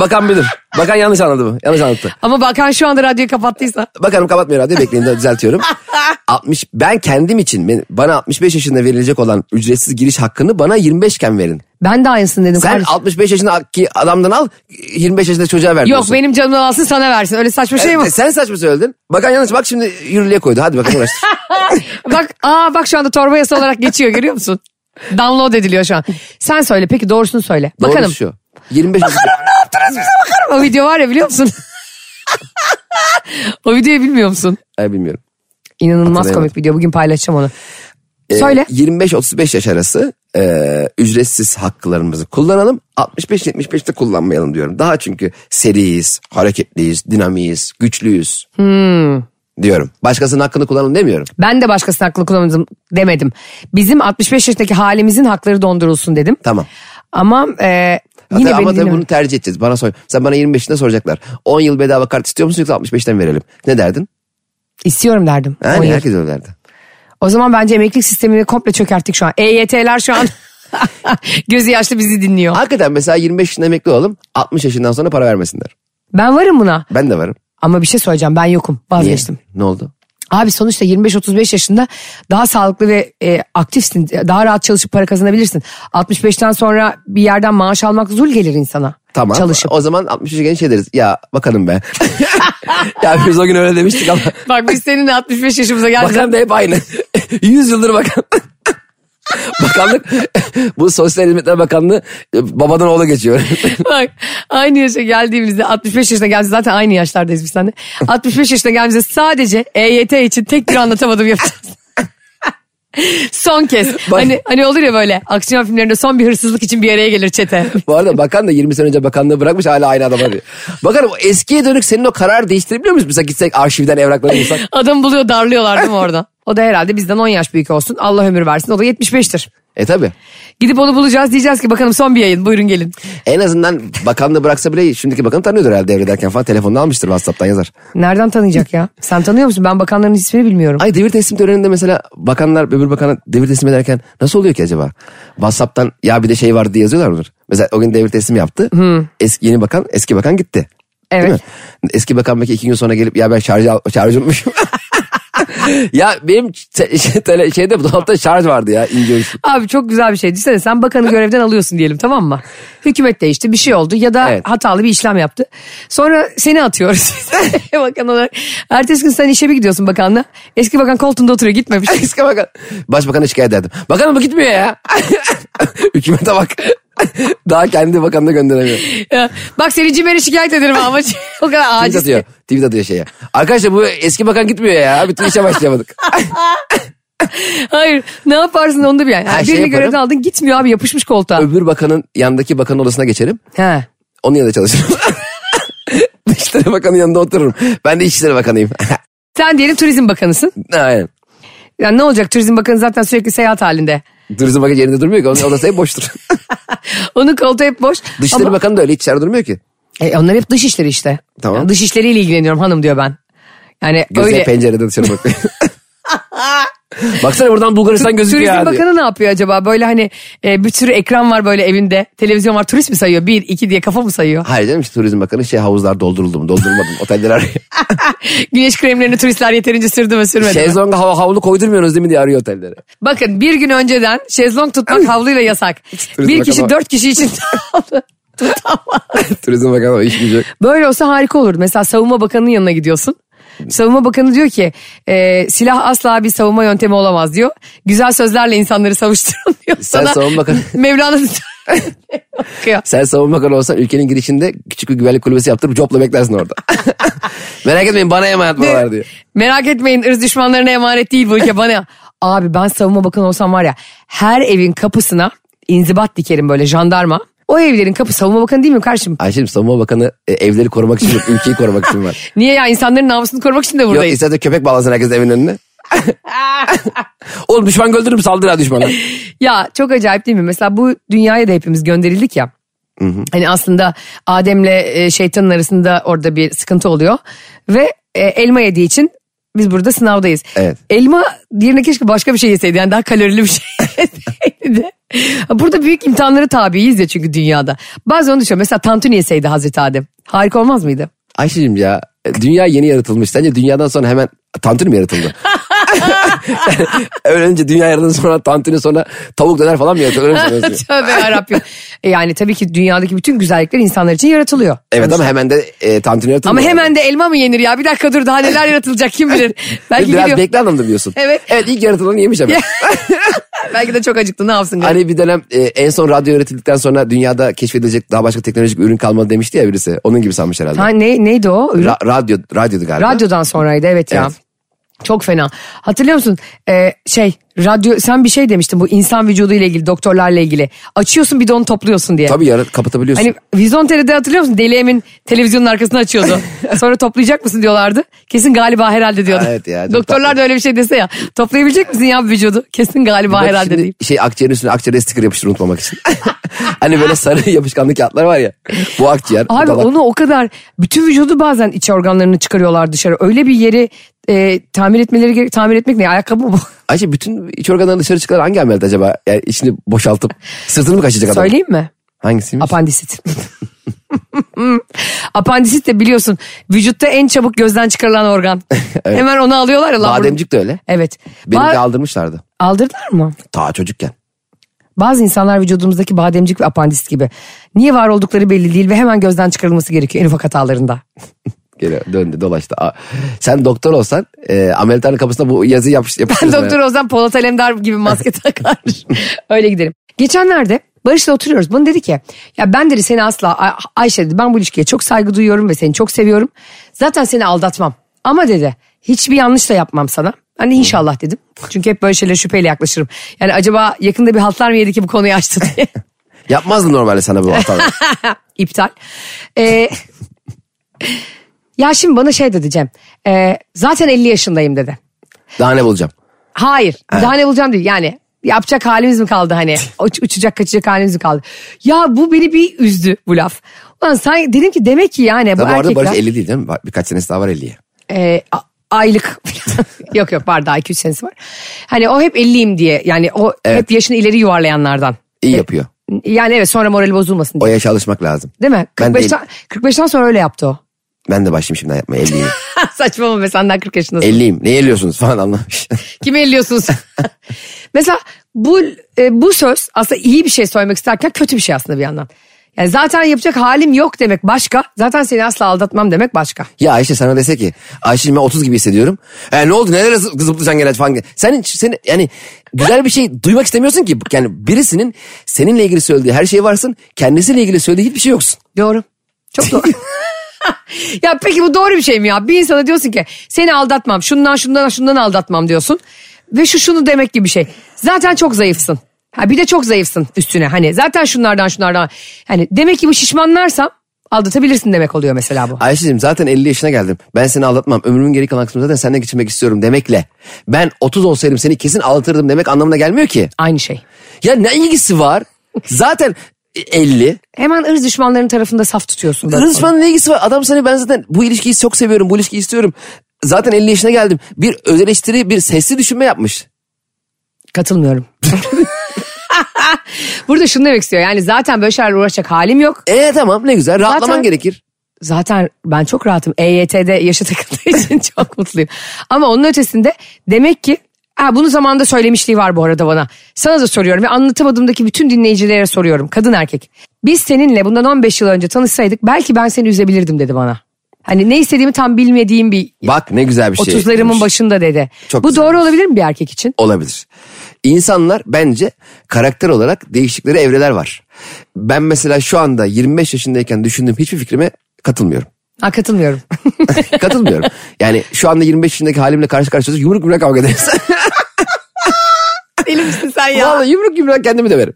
Bakan bilir. Bakan yanlış anladı mı? Yanlış anlattı. Ama bakan şu anda radyoyu kapattıysa. Bakanım kapatmıyor radyoyu bekleyin de düzeltiyorum. <laughs> 60 ben kendim için bana 65 yaşında verilecek olan ücretsiz giriş hakkını bana 25 iken verin. Ben de aynısını dedim. Sen kardeşim. 65 yaşındaki adamdan al 25 yaşında çocuğa ver Yok benim canımdan alsın sana versin. Öyle saçma şey mi? Evet, sen saçma söyledin. Bakan yanlış bak şimdi yürürlüğe koydu. Hadi bakalım uğraştır. <laughs> bak aa bak şu anda torba yasa olarak geçiyor görüyor musun? Download ediliyor şu an. Sen söyle peki doğrusunu söyle. Bakalım. Doğru şu. 25 O video var ya biliyor musun? <laughs> o videoyu bilmiyor musun? Ay, bilmiyorum. İnanılmaz komik video. Bugün paylaşacağım onu. Ee, Söyle. 25-35 yaş arası e, ücretsiz haklarımızı kullanalım. 65-75'te kullanmayalım diyorum. Daha çünkü seriyiz, hareketliyiz, dinamiyiz, güçlüyüz. Hmm. Diyorum. Başkasının hakkını kullanalım demiyorum. Ben de başkasının hakkını kullanmadım demedim. Bizim 65 yaşındaki halimizin hakları dondurulsun dedim. Tamam. Ama e, yine ama tabii bunu tercih edeceğiz. Bana sor. Sen bana 25'inde soracaklar. 10 yıl bedava kart istiyor musun yoksa 65'ten verelim? Ne derdin? İstiyorum derdim. Yani herkes öyle derdi. O zaman bence emeklilik sistemini komple çökerttik şu an. EYT'ler şu an <laughs> <laughs> gözü yaşlı bizi dinliyor. Hakikaten mesela 25 yaşında emekli olalım. 60 yaşından sonra para vermesinler. Ben varım buna. Ben de varım. Ama bir şey söyleyeceğim ben yokum Niye? vazgeçtim. Ne oldu? Abi sonuçta 25-35 yaşında daha sağlıklı ve e, aktifsin. Daha rahat çalışıp para kazanabilirsin. 65'ten sonra bir yerden maaş almak zul gelir insana. Tamam. Çalışıp. O zaman 60 yaşa genç şey deriz. Ya bakalım be. <laughs> ya biz o gün öyle demiştik ama. Bak biz seninle 65 yaşımıza geldik. Bakan da hep aynı. <laughs> 100 yıldır bakan. <laughs> Bakanlık bu Sosyal Hizmetler Bakanlığı e, babadan oğula geçiyor. <laughs> Bak aynı yaşa geldiğimizde 65 yaşına geldiğimizde zaten aynı yaşlardayız biz seninle. 65 yaşına geldiğimizde sadece EYT için tek bir anlatamadım yapacağız. <laughs> Son kez. Bak- Hani hani olur ya böyle aksiyon filmlerinde son bir hırsızlık için bir araya gelir çete. bu arada bakan da 20 sene önce bakanlığı bırakmış hala aynı adam arıyor. Bakalım o eskiye dönük senin o karar değiştirebiliyor muyuz? Mesela gitsek arşivden evrakları bulsak. Adam buluyor darlıyorlar değil mi orada? O da herhalde bizden 10 yaş büyük olsun. Allah ömür versin. O da 75'tir. E tabi. Gidip onu bulacağız diyeceğiz ki bakalım son bir yayın buyurun gelin. En azından bakanlığı bıraksa bile şimdiki bakanı tanıyordur herhalde devrederken falan. Telefonunu almıştır WhatsApp'tan yazar. Nereden tanıyacak ya? Sen tanıyor musun? Ben bakanların ismini bilmiyorum. Ay devir teslim töreninde mesela bakanlar öbür bakana devir teslim ederken nasıl oluyor ki acaba? WhatsApp'tan ya bir de şey vardı diye yazıyorlar mıdır? Mesela o gün devir teslim yaptı. Eski, yeni bakan eski bakan gitti. Evet. Eski bakan belki iki gün sonra gelip ya ben şarj, şarj unutmuşum. <laughs> ya benim şey- <laughs> şeyde dolapta şarj vardı ya ince. Abi çok güzel bir şey. Düşünsene sen bakanı görevden alıyorsun diyelim tamam mı? Hükümet değişti bir şey oldu ya da Evet. hatalı bir işlem yaptı. Sonra seni atıyoruz <laughs> bakan olarak. Ertesi gün sen işe bir gidiyorsun bakanla. Eski bakan koltuğunda oturuyor gitmemiş. Eski bakan. Başbakana şikayet ederdim. Bakanım bu gitmiyor ya. <laughs> Hükümete bak. <laughs> Daha kendi bakanına gönderemiyor. Ya, Bak seni cimeri şikayet ederim ama <laughs> <laughs> o kadar Tweet aciz. atıyor. Tweet atıyor şeye. Arkadaşlar bu eski bakan gitmiyor ya. Bütün işe başlayamadık. Hayır ne yaparsın onu da bir yani. Şey Birini yaparım. görevden aldın gitmiyor abi yapışmış koltuğa. Öbür bakanın yanındaki bakanın odasına geçerim. He. Onun yanında çalışırım. Dışişleri Bakanı'nın yanında otururum. Ben de İçişleri Bakanıyım. Sen diyelim turizm bakanısın. Aynen. Yani ne olacak turizm bakanı zaten sürekli seyahat halinde. Turizm Bakanı yerinde durmuyor ki. Onun odası hep boştur. <laughs> Onun koltuğu hep boş. Dışişleri Ama- Bakanı da öyle hiç içeride durmuyor ki. E, onlar hep dış işleri işte. Tamam. Yani dış işleriyle ilgileniyorum hanım diyor ben. Yani Gözleri öyle. pencereden dışarı bakıyor. <laughs> Baksana buradan Bulgaristan gözüküyor Turizm diyor. Bakanı ne yapıyor acaba? Böyle hani e, bir sürü ekran var böyle evinde. Televizyon var. Turist mi sayıyor? Bir, iki diye kafa mı sayıyor? Hayır canım işte Turizm Bakanı şey havuzlar dolduruldu mu doldurulmadı mı oteller arıyor. <laughs> Güneş kremlerini turistler yeterince sürdü mü sürmedi mi? Şezlonga hava, havlu koydurmuyorsunuz değil mi diye arıyor otelleri. Bakın bir gün önceden şezlong tutmak havluyla yasak. <laughs> Turizm bir kişi Bakanı- dört kişi için <laughs> tutamaz. Turizm Bakanı o iş gücü. Böyle olsa harika olur. Mesela savunma bakanının yanına gidiyorsun. Savunma bakanı diyor ki e, silah asla bir savunma yöntemi olamaz diyor. Güzel sözlerle insanları savuşturun <laughs> diyor. Sen Sana savunma bakanı- <laughs> Mevlana. <laughs> Sen savunma bakanı olsan ülkenin girişinde küçük bir güvenlik kulübesi yaptırıp copla beklersin orada. Merak etmeyin bana emanet buralar diyor. Merak etmeyin ırz düşmanlarına emanet değil bu ülke bana. Abi ben savunma bakanı olsam var ya her evin kapısına inzibat dikerim böyle jandarma. O evlerin kapı savunma bakanı değil mi kardeşim? Ayşe'cim savunma bakanı e, evleri korumak için yok, <laughs> ülkeyi korumak için var. Niye ya insanların namusunu korumak için de Yok buradayız. isterse köpek bağlasın herkes evin önüne. <laughs> Oğlum düşman öldürürüm saldır ha düşmana. Ya çok acayip değil mi? Mesela bu dünyaya da hepimiz gönderildik ya. Hani aslında Adem'le e, şeytanın arasında orada bir sıkıntı oluyor. Ve e, elma yediği için biz burada sınavdayız. Evet. Elma yerine keşke başka bir şey yeseydi. Yani daha kalorili bir şey <laughs> yeseydi. <laughs> Burada büyük imtihanları tabiiyiz ya çünkü dünyada. Bazen onu düşünüyorum. Mesela tantuni yeseydi Hazreti Adem. Harika olmaz mıydı? Ayşe'cim ya dünya yeni yaratılmış. Sence dünyadan sonra hemen tantuni mi yaratıldı? <laughs> Önce dünya yaratıldı sonra tantuni sonra tavuk döner falan mı sanıyorsun? <laughs> Tövbe yarabbim. E yani tabii ki dünyadaki bütün güzellikler insanlar için yaratılıyor. evet ama hemen de e, tantuni yaratıldı. Ama hemen de elma mı yenir ya? Bir dakika dur daha neler yaratılacak kim bilir. Belki Biraz geliyor. bekle anlamda diyorsun. Evet. Evet ilk yaratılanı yemiş hemen. Belki de çok acıktı ne yapsın? garip. Hani bir dönem e, en son radyo üretildikten sonra dünyada keşfedilecek daha başka teknolojik ürün kalmadı demişti ya birisi. Onun gibi sanmış herhalde. Ha, ne, neydi o? Ra- radyo, radyodu galiba. Radyodan sonraydı evet ya. Evet. Çok fena. Hatırlıyor musun? Ee, şey radyo sen bir şey demiştin bu insan vücudu ile ilgili doktorlarla ilgili. Açıyorsun bir de onu topluyorsun diye. Tabii yarat kapatabiliyorsun. Hani Vizyon TR'de hatırlıyor musun? Deli Emin televizyonun arkasına açıyordu. <laughs> Sonra toplayacak mısın diyorlardı. Kesin galiba herhalde diyordu. Evet ya, Doktorlar tatlı. da öyle bir şey dese ya. Toplayabilecek misin ya bu vücudu? Kesin galiba Bak herhalde deyip. Şey akciğerin üstüne akciğere sticker yapıştır unutmamak için. <laughs> hani böyle sarı <laughs> yapışkanlı kağıtlar var ya. Bu akciğer. bu Abi dalak. onu o kadar bütün vücudu bazen iç organlarını çıkarıyorlar dışarı. Öyle bir yeri e, tamir etmeleri gerek. Tamir etmek ne? Ayakkabı mı bu? <laughs> Ayşe bütün iç organlarını dışarı çıkaran hangi ameliyat acaba? Yani içini boşaltıp sırtını mı kaşıyacak adam? Söyleyeyim mi? Hangisiymiş? Apandisit. <laughs> Apandisit de biliyorsun vücutta en çabuk gözden çıkarılan organ. <laughs> Hemen onu alıyorlar ya. Bademcik de öyle. Evet. Benim Ba- de aldırmışlardı. Aldırdılar mı? Ta çocukken. Bazı insanlar vücudumuzdaki bademcik ve apandisit gibi. Niye var oldukları belli değil ve hemen gözden çıkarılması gerekiyor en ufak hatalarında. Geri döndü dolaştı. Sen doktor olsan e, ameliyathanın kapısına bu yazıyı yapış, Ben doktor olsam Polat Alemdar gibi maske <laughs> takar. Öyle giderim. Geçenlerde Barış'la oturuyoruz. Bana dedi ki ya ben dedi seni asla Ay- Ayşe dedi ben bu ilişkiye çok saygı duyuyorum ve seni çok seviyorum. Zaten seni aldatmam. Ama dedi hiçbir yanlış da yapmam sana. De inşallah dedim. Çünkü hep böyle şeylere şüpheyle yaklaşırım. Yani acaba yakında bir haltlar mı yedi ki bu konuyu açtı diye. <laughs> Yapmazdım normalde sana bu hataları. <laughs> İptal. Ee, ya şimdi bana şey dedi Cem. Ee, zaten 50 yaşındayım dedi. Daha ne bulacağım? Hayır. Daha ne bulacağım değil. Yani yapacak halimiz mi kaldı hani? <laughs> Uç, uçacak kaçacak halimiz mi kaldı? Ya bu beni bir üzdü bu laf. Ulan sen dedim ki demek ki yani bu Tabii bu arada erkekler Barış 50 değil değil mi? Birkaç senesi daha var 50'ye. e, aylık <laughs> yok yok var daha 2-3 senesi var. Hani o hep 50'yim diye yani o Evet. hep yaşını ileri yuvarlayanlardan. İyi yapıyor. Yani evet sonra morali bozulmasın O diye. yaşa alışmak lazım. Değil mi? Ben de 45'ten, 45'ten sonra öyle yaptı o. Ben de başlayayım şimdiden yapmaya 50'yim. <laughs> Saçmalama be senden 40 yaşındasın. 50'yim. Ne eliyorsunuz falan anlamış. <laughs> Kimi elliyorsunuz? <laughs> Mesela bu e, bu söz aslında iyi bir şey söylemek isterken kötü bir şey aslında bir yandan. Yani zaten yapacak halim yok demek başka. Zaten seni asla aldatmam demek başka. ya Ayşe sana dese ki Ayşe'cim ben 30 gibi hissediyorum. E, ne oldu nelere zı- zıplayacaksın gene falan. Senin, senin yani güzel bir şey duymak istemiyorsun ki. Yani birisinin seninle ilgili söylediği her şey varsın. Kendisiyle ilgili söylediği hiçbir şey yoksun. Doğru. Çok doğru. <laughs> ya peki bu doğru bir şey mi ya? Bir insana diyorsun ki seni aldatmam. Şundan şundan şundan aldatmam diyorsun. Ve şu şunu demek gibi bir şey. Zaten çok zayıfsın. Ha bir de çok zayıfsın üstüne. Hani zaten şunlardan şunlardan. Hani demek ki bu şişmanlarsam aldatabilirsin demek oluyor mesela bu. Ayşe'cim zaten 50 yaşına geldim. Ben seni aldatmam. Ömrümün geri kalan kısmını zaten seninle geçirmek istiyorum demekle. Ben 30 olsaydım seni kesin aldatırdım demek anlamına gelmiyor ki. Aynı şey. Ya ne ilgisi var? Zaten 50. Hemen ırz düşmanlarının tarafında saf tutuyorsun. böyle. Rızman'ın ne ilgisi var? Adam seni ben zaten bu ilişkiyi çok seviyorum. Bu ilişkiyi istiyorum. Zaten 50 yaşına geldim. Bir öz eleştiri, bir sesli düşünme yapmış. Katılmıyorum. <laughs> Burada şunu demek istiyor. Yani zaten böyle şeylerle uğraşacak halim yok. E tamam ne güzel. Rahatlaman Zaten- gerekir. Zaten ben çok rahatım. EYT'de yaşı takıldığı için <laughs> çok mutluyum. Ama onun ötesinde demek ki Ha, bunu zamanında söylemişliği var bu arada bana. Sana da soruyorum ve anlatamadığımdaki bütün dinleyicilere soruyorum. Kadın erkek. Biz seninle bundan 15 yıl önce tanışsaydık belki ben seni üzebilirdim dedi bana. Hani ne istediğimi tam bilmediğim bir Bak ne güzel bir şey. 30'larımın demiş. başında dedi. Çok bu doğru olabilir mi bir erkek için? Olabilir. İnsanlar bence karakter olarak değiştikleri evreler var. Ben mesela şu anda 25 yaşındayken düşündüğüm hiçbir fikrime katılmıyorum. Ha, katılmıyorum. <laughs> Katılmıyorum. yani şu anda 25 yaşındaki halimle karşı karşıya yumruk yumruk kavga ederiz. <laughs> Deli misin sen Vallahi yumruk yumruk kendimi döverim.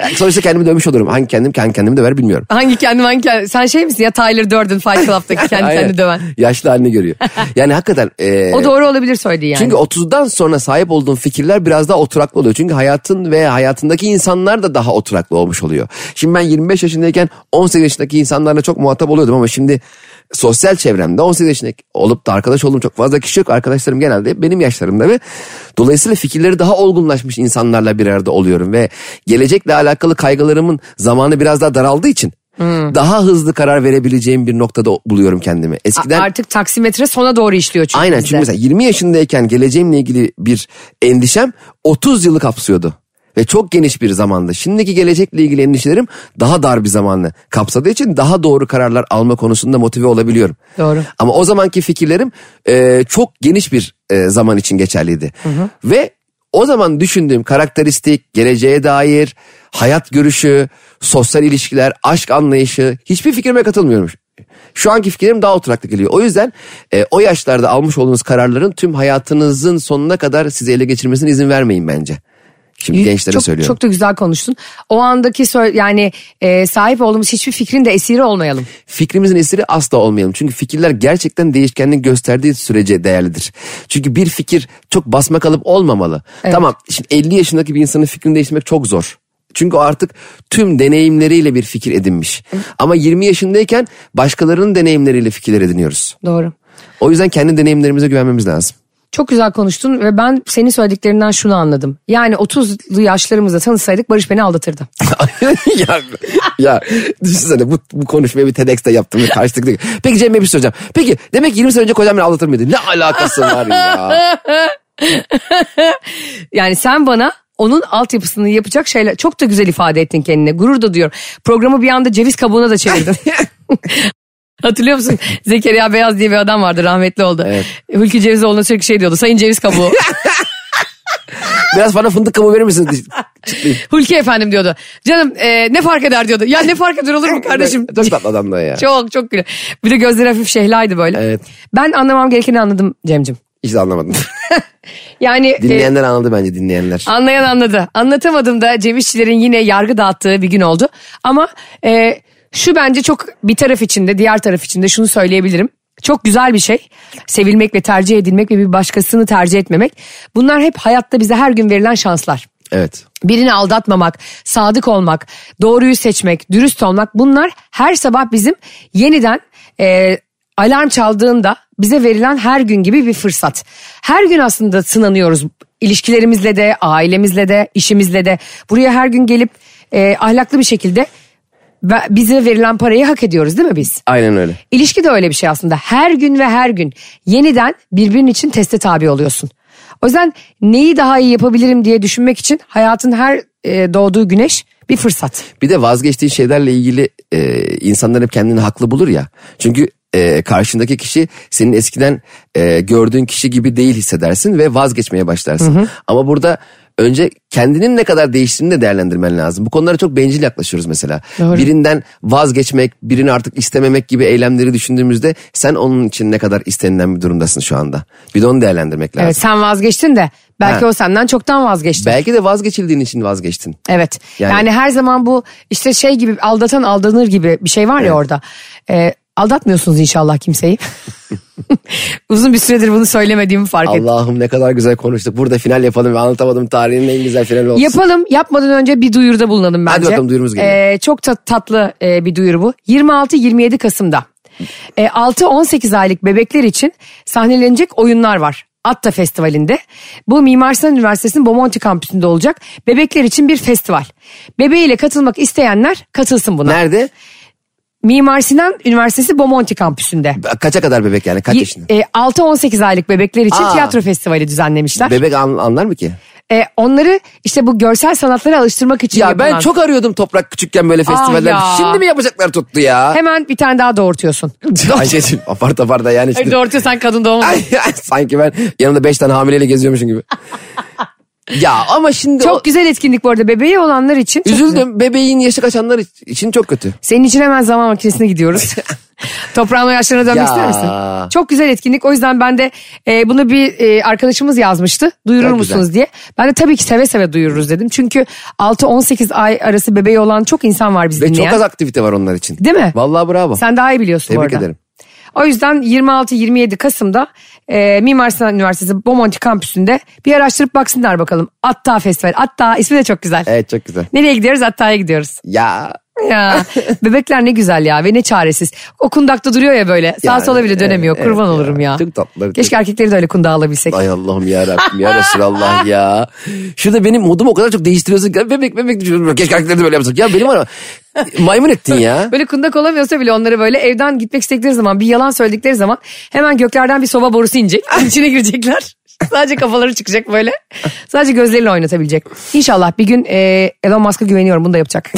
Yani sonuçta kendimi dövmüş olurum. Hangi kendim kendi kendimi döver bilmiyorum. Hangi kendim hangi kendim? Sen şey misin ya Tyler Durden Fight Club'daki kendi <laughs> kendini döven. Yaşlı halini görüyor. Yani hakikaten. e, O doğru olabilir söylediği yani. Çünkü 30'dan sonra sahip olduğun fikirler biraz daha oturaklı oluyor. Çünkü hayatın ve hayatındaki insanlar da daha oturaklı olmuş oluyor. Şimdi ben 25 yaşındayken 18 yaşındaki insanlarla çok muhatap oluyordum ama şimdi sosyal çevremde 18 yaşındaki olup da arkadaş olduğum çok fazla kişi yok. Arkadaşlarım genelde benim yaşlarımda ve dolayısıyla fikirleri daha olgunlaşmış insanlarla bir arada oluyorum ve gelecekle alakalı kaygılarımın zamanı biraz daha daraldığı için daha hızlı karar verebileceğim bir noktada buluyorum kendimi. Eskiden Artık taksimetre sona doğru işliyor çünkü Aynen bizde. çünkü mesela 20 yaşındayken geleceğimle ilgili bir endişem 30 yılı kapsıyordu. Ve çok geniş bir zamandı. Şimdiki gelecekle ilgili endişelerim daha dar bir zamanlı kapsadığı için daha doğru kararlar alma konusunda motive olabiliyorum. Doğru. Ama o zamanki fikirlerim e, çok geniş bir e, zaman için geçerliydi. Ve o zaman düşündüğüm karakteristik, geleceğe dair, hayat görüşü, sosyal ilişkiler, aşk anlayışı hiçbir fikrime katılmıyorum. Şu anki fikirlerim daha oturaklı geliyor. O yüzden e, o yaşlarda almış olduğunuz kararların tüm hayatınızın sonuna kadar sizi ele geçirmesine izin vermeyin bence. Şimdi gençlere çok, söylüyorum. Çok da güzel konuştun. O andaki yani e, sahip olduğumuz hiçbir fikrin de esiri olmayalım. fikrimizin esiri asla olmayalım. Çünkü fikirler gerçekten değişkenlik gösterdiği sürece değerlidir. Çünkü bir fikir çok basma kalıp olmamalı. Tamam şimdi 50 yaşındaki bir insanın fikrini değiştirmek çok zor. Çünkü o artık tüm deneyimleriyle bir fikir edinmiş. Ama 20 yaşındayken başkalarının deneyimleriyle fikirler ediniyoruz. Doğru. O yüzden kendi deneyimlerimize güvenmemiz lazım. Çok güzel konuştun ve ben senin söylediklerinden şunu anladım. Yani 30'lu yaşlarımızda tanışsaydık Barış beni aldatırdı. <laughs> ya, ya düşünsene bu, bu konuşmayı bir TEDx'te yaptım ve karşılıklı. Peki Cem Bey bir şey soracağım. Peki demek ki 20 sene önce kocam beni aldatır mıydı? Ne alakası var ya? <laughs> Yani sen bana onun altyapısını yapacak şeyler çok da güzel ifade ettin kendine. Gurur da duyuyorum. Programı bir anda ceviz kabuğuna da çevirdin. <laughs> Hatırlıyor musun? <laughs> Zekeriya Beyaz diye bir adam vardı rahmetli oldu. Evet. Hulki Cevizoğlu'na sürekli şey diyordu. Sayın ceviz kabuğu. <laughs> Biraz bana fındık kabuğu verir misiniz? Hulki efendim diyordu. Canım e, ne fark eder diyordu. Ya ne fark eder olur mu <laughs> kardeşim? Çok tatlı adam da ya. çok çok güzel. Bir de gözleri hafif şehlaydı böyle. Evet. Ben anlamam gerekeni anladım Cem'cim. Hiç de anlamadım. Yani e, Dinleyenler anladı bence dinleyenler. Anlayan anladı. Anlatamadım da Cem İşçilerin yine yargı dağıttığı bir gün oldu. Ama e, şu bence çok bir taraf içinde diğer taraf içinde şunu söyleyebilirim. Çok güzel bir şey. Sevilmek ve tercih edilmek ve bir başkasını tercih etmemek. Bunlar hep hayatta bize her gün verilen şanslar. Evet. Birini aldatmamak, sadık olmak, doğruyu seçmek, dürüst olmak bunlar her sabah bizim yeniden e, alarm çaldığında bize verilen her gün gibi bir fırsat. Her gün aslında sınanıyoruz ilişkilerimizle de, ailemizle de, işimizle de. Buraya her gün gelip e, ahlaklı bir şekilde bize verilen parayı hak ediyoruz değil mi biz? Aynen öyle. İlişki de öyle bir şey aslında. Her gün ve her gün yeniden birbirinin için teste tabi oluyorsun. O yüzden neyi daha iyi yapabilirim diye düşünmek için hayatın her e, doğduğu güneş bir fırsat. Bir de vazgeçtiğin şeylerle ilgili e, insanlar hep kendini haklı bulur ya. Çünkü e, karşındaki kişi senin eskiden e, gördüğün kişi gibi değil hissedersin ve vazgeçmeye başlarsın. Ama burada önce kendinin ne kadar değiştiğini de değerlendirmen lazım. Bu konulara çok bencil yaklaşıyoruz mesela. Doğru. Birinden vazgeçmek, birini artık istememek gibi eylemleri düşündüğümüzde sen onun için ne kadar istenilen bir durumdasın şu anda. Bir de onu değerlendirmek lazım. Evet sen vazgeçtin de belki Ha. o senden çoktan vazgeçti. Belki de vazgeçildiğin için vazgeçtin. Evet. Yani, Yani- her zaman bu işte şey gibi aldatan aldanır gibi bir şey var ya Evet. orada. Ee, aldatmıyorsunuz inşallah kimseyi. <laughs> Uzun bir süredir bunu söylemediğimi fark ettim. Allah'ım ne kadar güzel konuştuk. Burada final yapalım ve anlatamadım tarihin en güzel finali olsun. Yapalım yapmadan önce bir duyuruda bulunalım bence. Hadi bakalım, duyurumuz geliyor. Ee, çok ta- tatlı e, bir duyuru bu. 26-27 Kasım'da e, 6-18 aylık bebekler için sahnelenecek oyunlar var. Atta Festivali'nde. Bu Mimar Sinan Üniversitesi'nin Bomonti kampüsünde olacak. Bebekler için bir festival. Bebeğiyle katılmak isteyenler katılsın buna. Nerede? Mimar Sinan Üniversitesi Bomonti kampüsünde. Kaça kadar bebek yani kaç yaşında? e, 6-18 aylık bebekler için Aa. tiyatro festivali düzenlemişler. Bebek an- anlar mı ki? E, onları işte bu görsel sanatlara alıştırmak için Ya ben yapılan- çok arıyordum toprak küçükken böyle festivaller. ya. Şimdi mi yapacaklar tuttu ya? Hemen bir tane daha doğurtuyorsun. <laughs> Ayşe'cim apar topar da yani şimdi. doğurtuyorsan kadın doğum. <laughs> Ay, ay, sanki ben yanımda beş tane hamileyle geziyormuşum gibi. <laughs> ya ama şimdi o, Çok güzel etkinlik bu arada bebeği olanlar için. üzüldüm. Bebeğin yaşı kaçanlar için çok kötü. Senin için hemen zaman makinesine gidiyoruz. <laughs> <laughs> Toprağın o yaşlarına dönmek Ya. ister misin? Çok güzel etkinlik. O yüzden ben de e, bunu bir e, arkadaşımız yazmıştı. Duyurur Çok musunuz güzel. diye. Ben de tabii ki seve seve duyururuz dedim. Çünkü 6-18 ay arası bebeği olan çok insan var bizi Ve dinleyen. çok az aktivite var onlar için. Değil mi? Vallahi bravo. Sen daha iyi biliyorsun bu Tebrik arada. ederim. O yüzden 26-27 Kasım'da e, Mimar Sinan Üniversitesi Bomonti kampüsünde bir araştırıp baksınlar bakalım. Atta Festival. Atta ismi de çok güzel. Evet çok güzel. Nereye gidiyoruz? Atta'ya gidiyoruz. Ya Ya <laughs> bebekler ne güzel ya ve ne çaresiz. O kundakta duruyor ya böyle. Sağ Yani, sola bile dönemiyor. evet, Kurban evet olurum ya. ya. Çok tatlılar, çok- Keşke erkekleri de öyle kundağa alabilsek. Ay Allah'ım ya Rabbim ya Resulallah ya. <laughs> Şurada benim modumu o kadar çok değiştiriyorsun ki bebek bebek düşünüyorum. Keşke erkekleri de böyle yapsak. Ya benim var maymun ettin ya. <laughs> Böyle kundak olamıyorsa bile onları böyle evden gitmek istedikleri zaman bir yalan söyledikleri zaman hemen göklerden bir soba borusu inecek. içine girecekler. Sadece kafaları çıkacak böyle. Sadece gözleriyle oynatabilecek. İnşallah bir gün e, Elon Musk'a güveniyorum bunu da yapacak.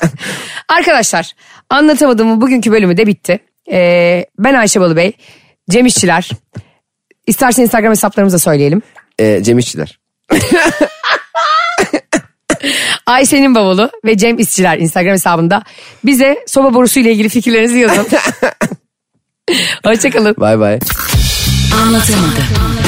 <laughs> Arkadaşlar anlatamadığımın bugünkü bölümü de bitti. E, ben Ayşe Balıbey, Cem İşçiler. İstersen Instagram hesaplarımızı da söyleyelim. Ee, Cem İşçiler. <laughs> Ayşe'nin bavulu ve Cem İşçiler Instagram hesabında bize soba borusu ile ilgili fikirlerinizi yazın. <laughs> Hoşçakalın. Bay bay. Anlatamadım.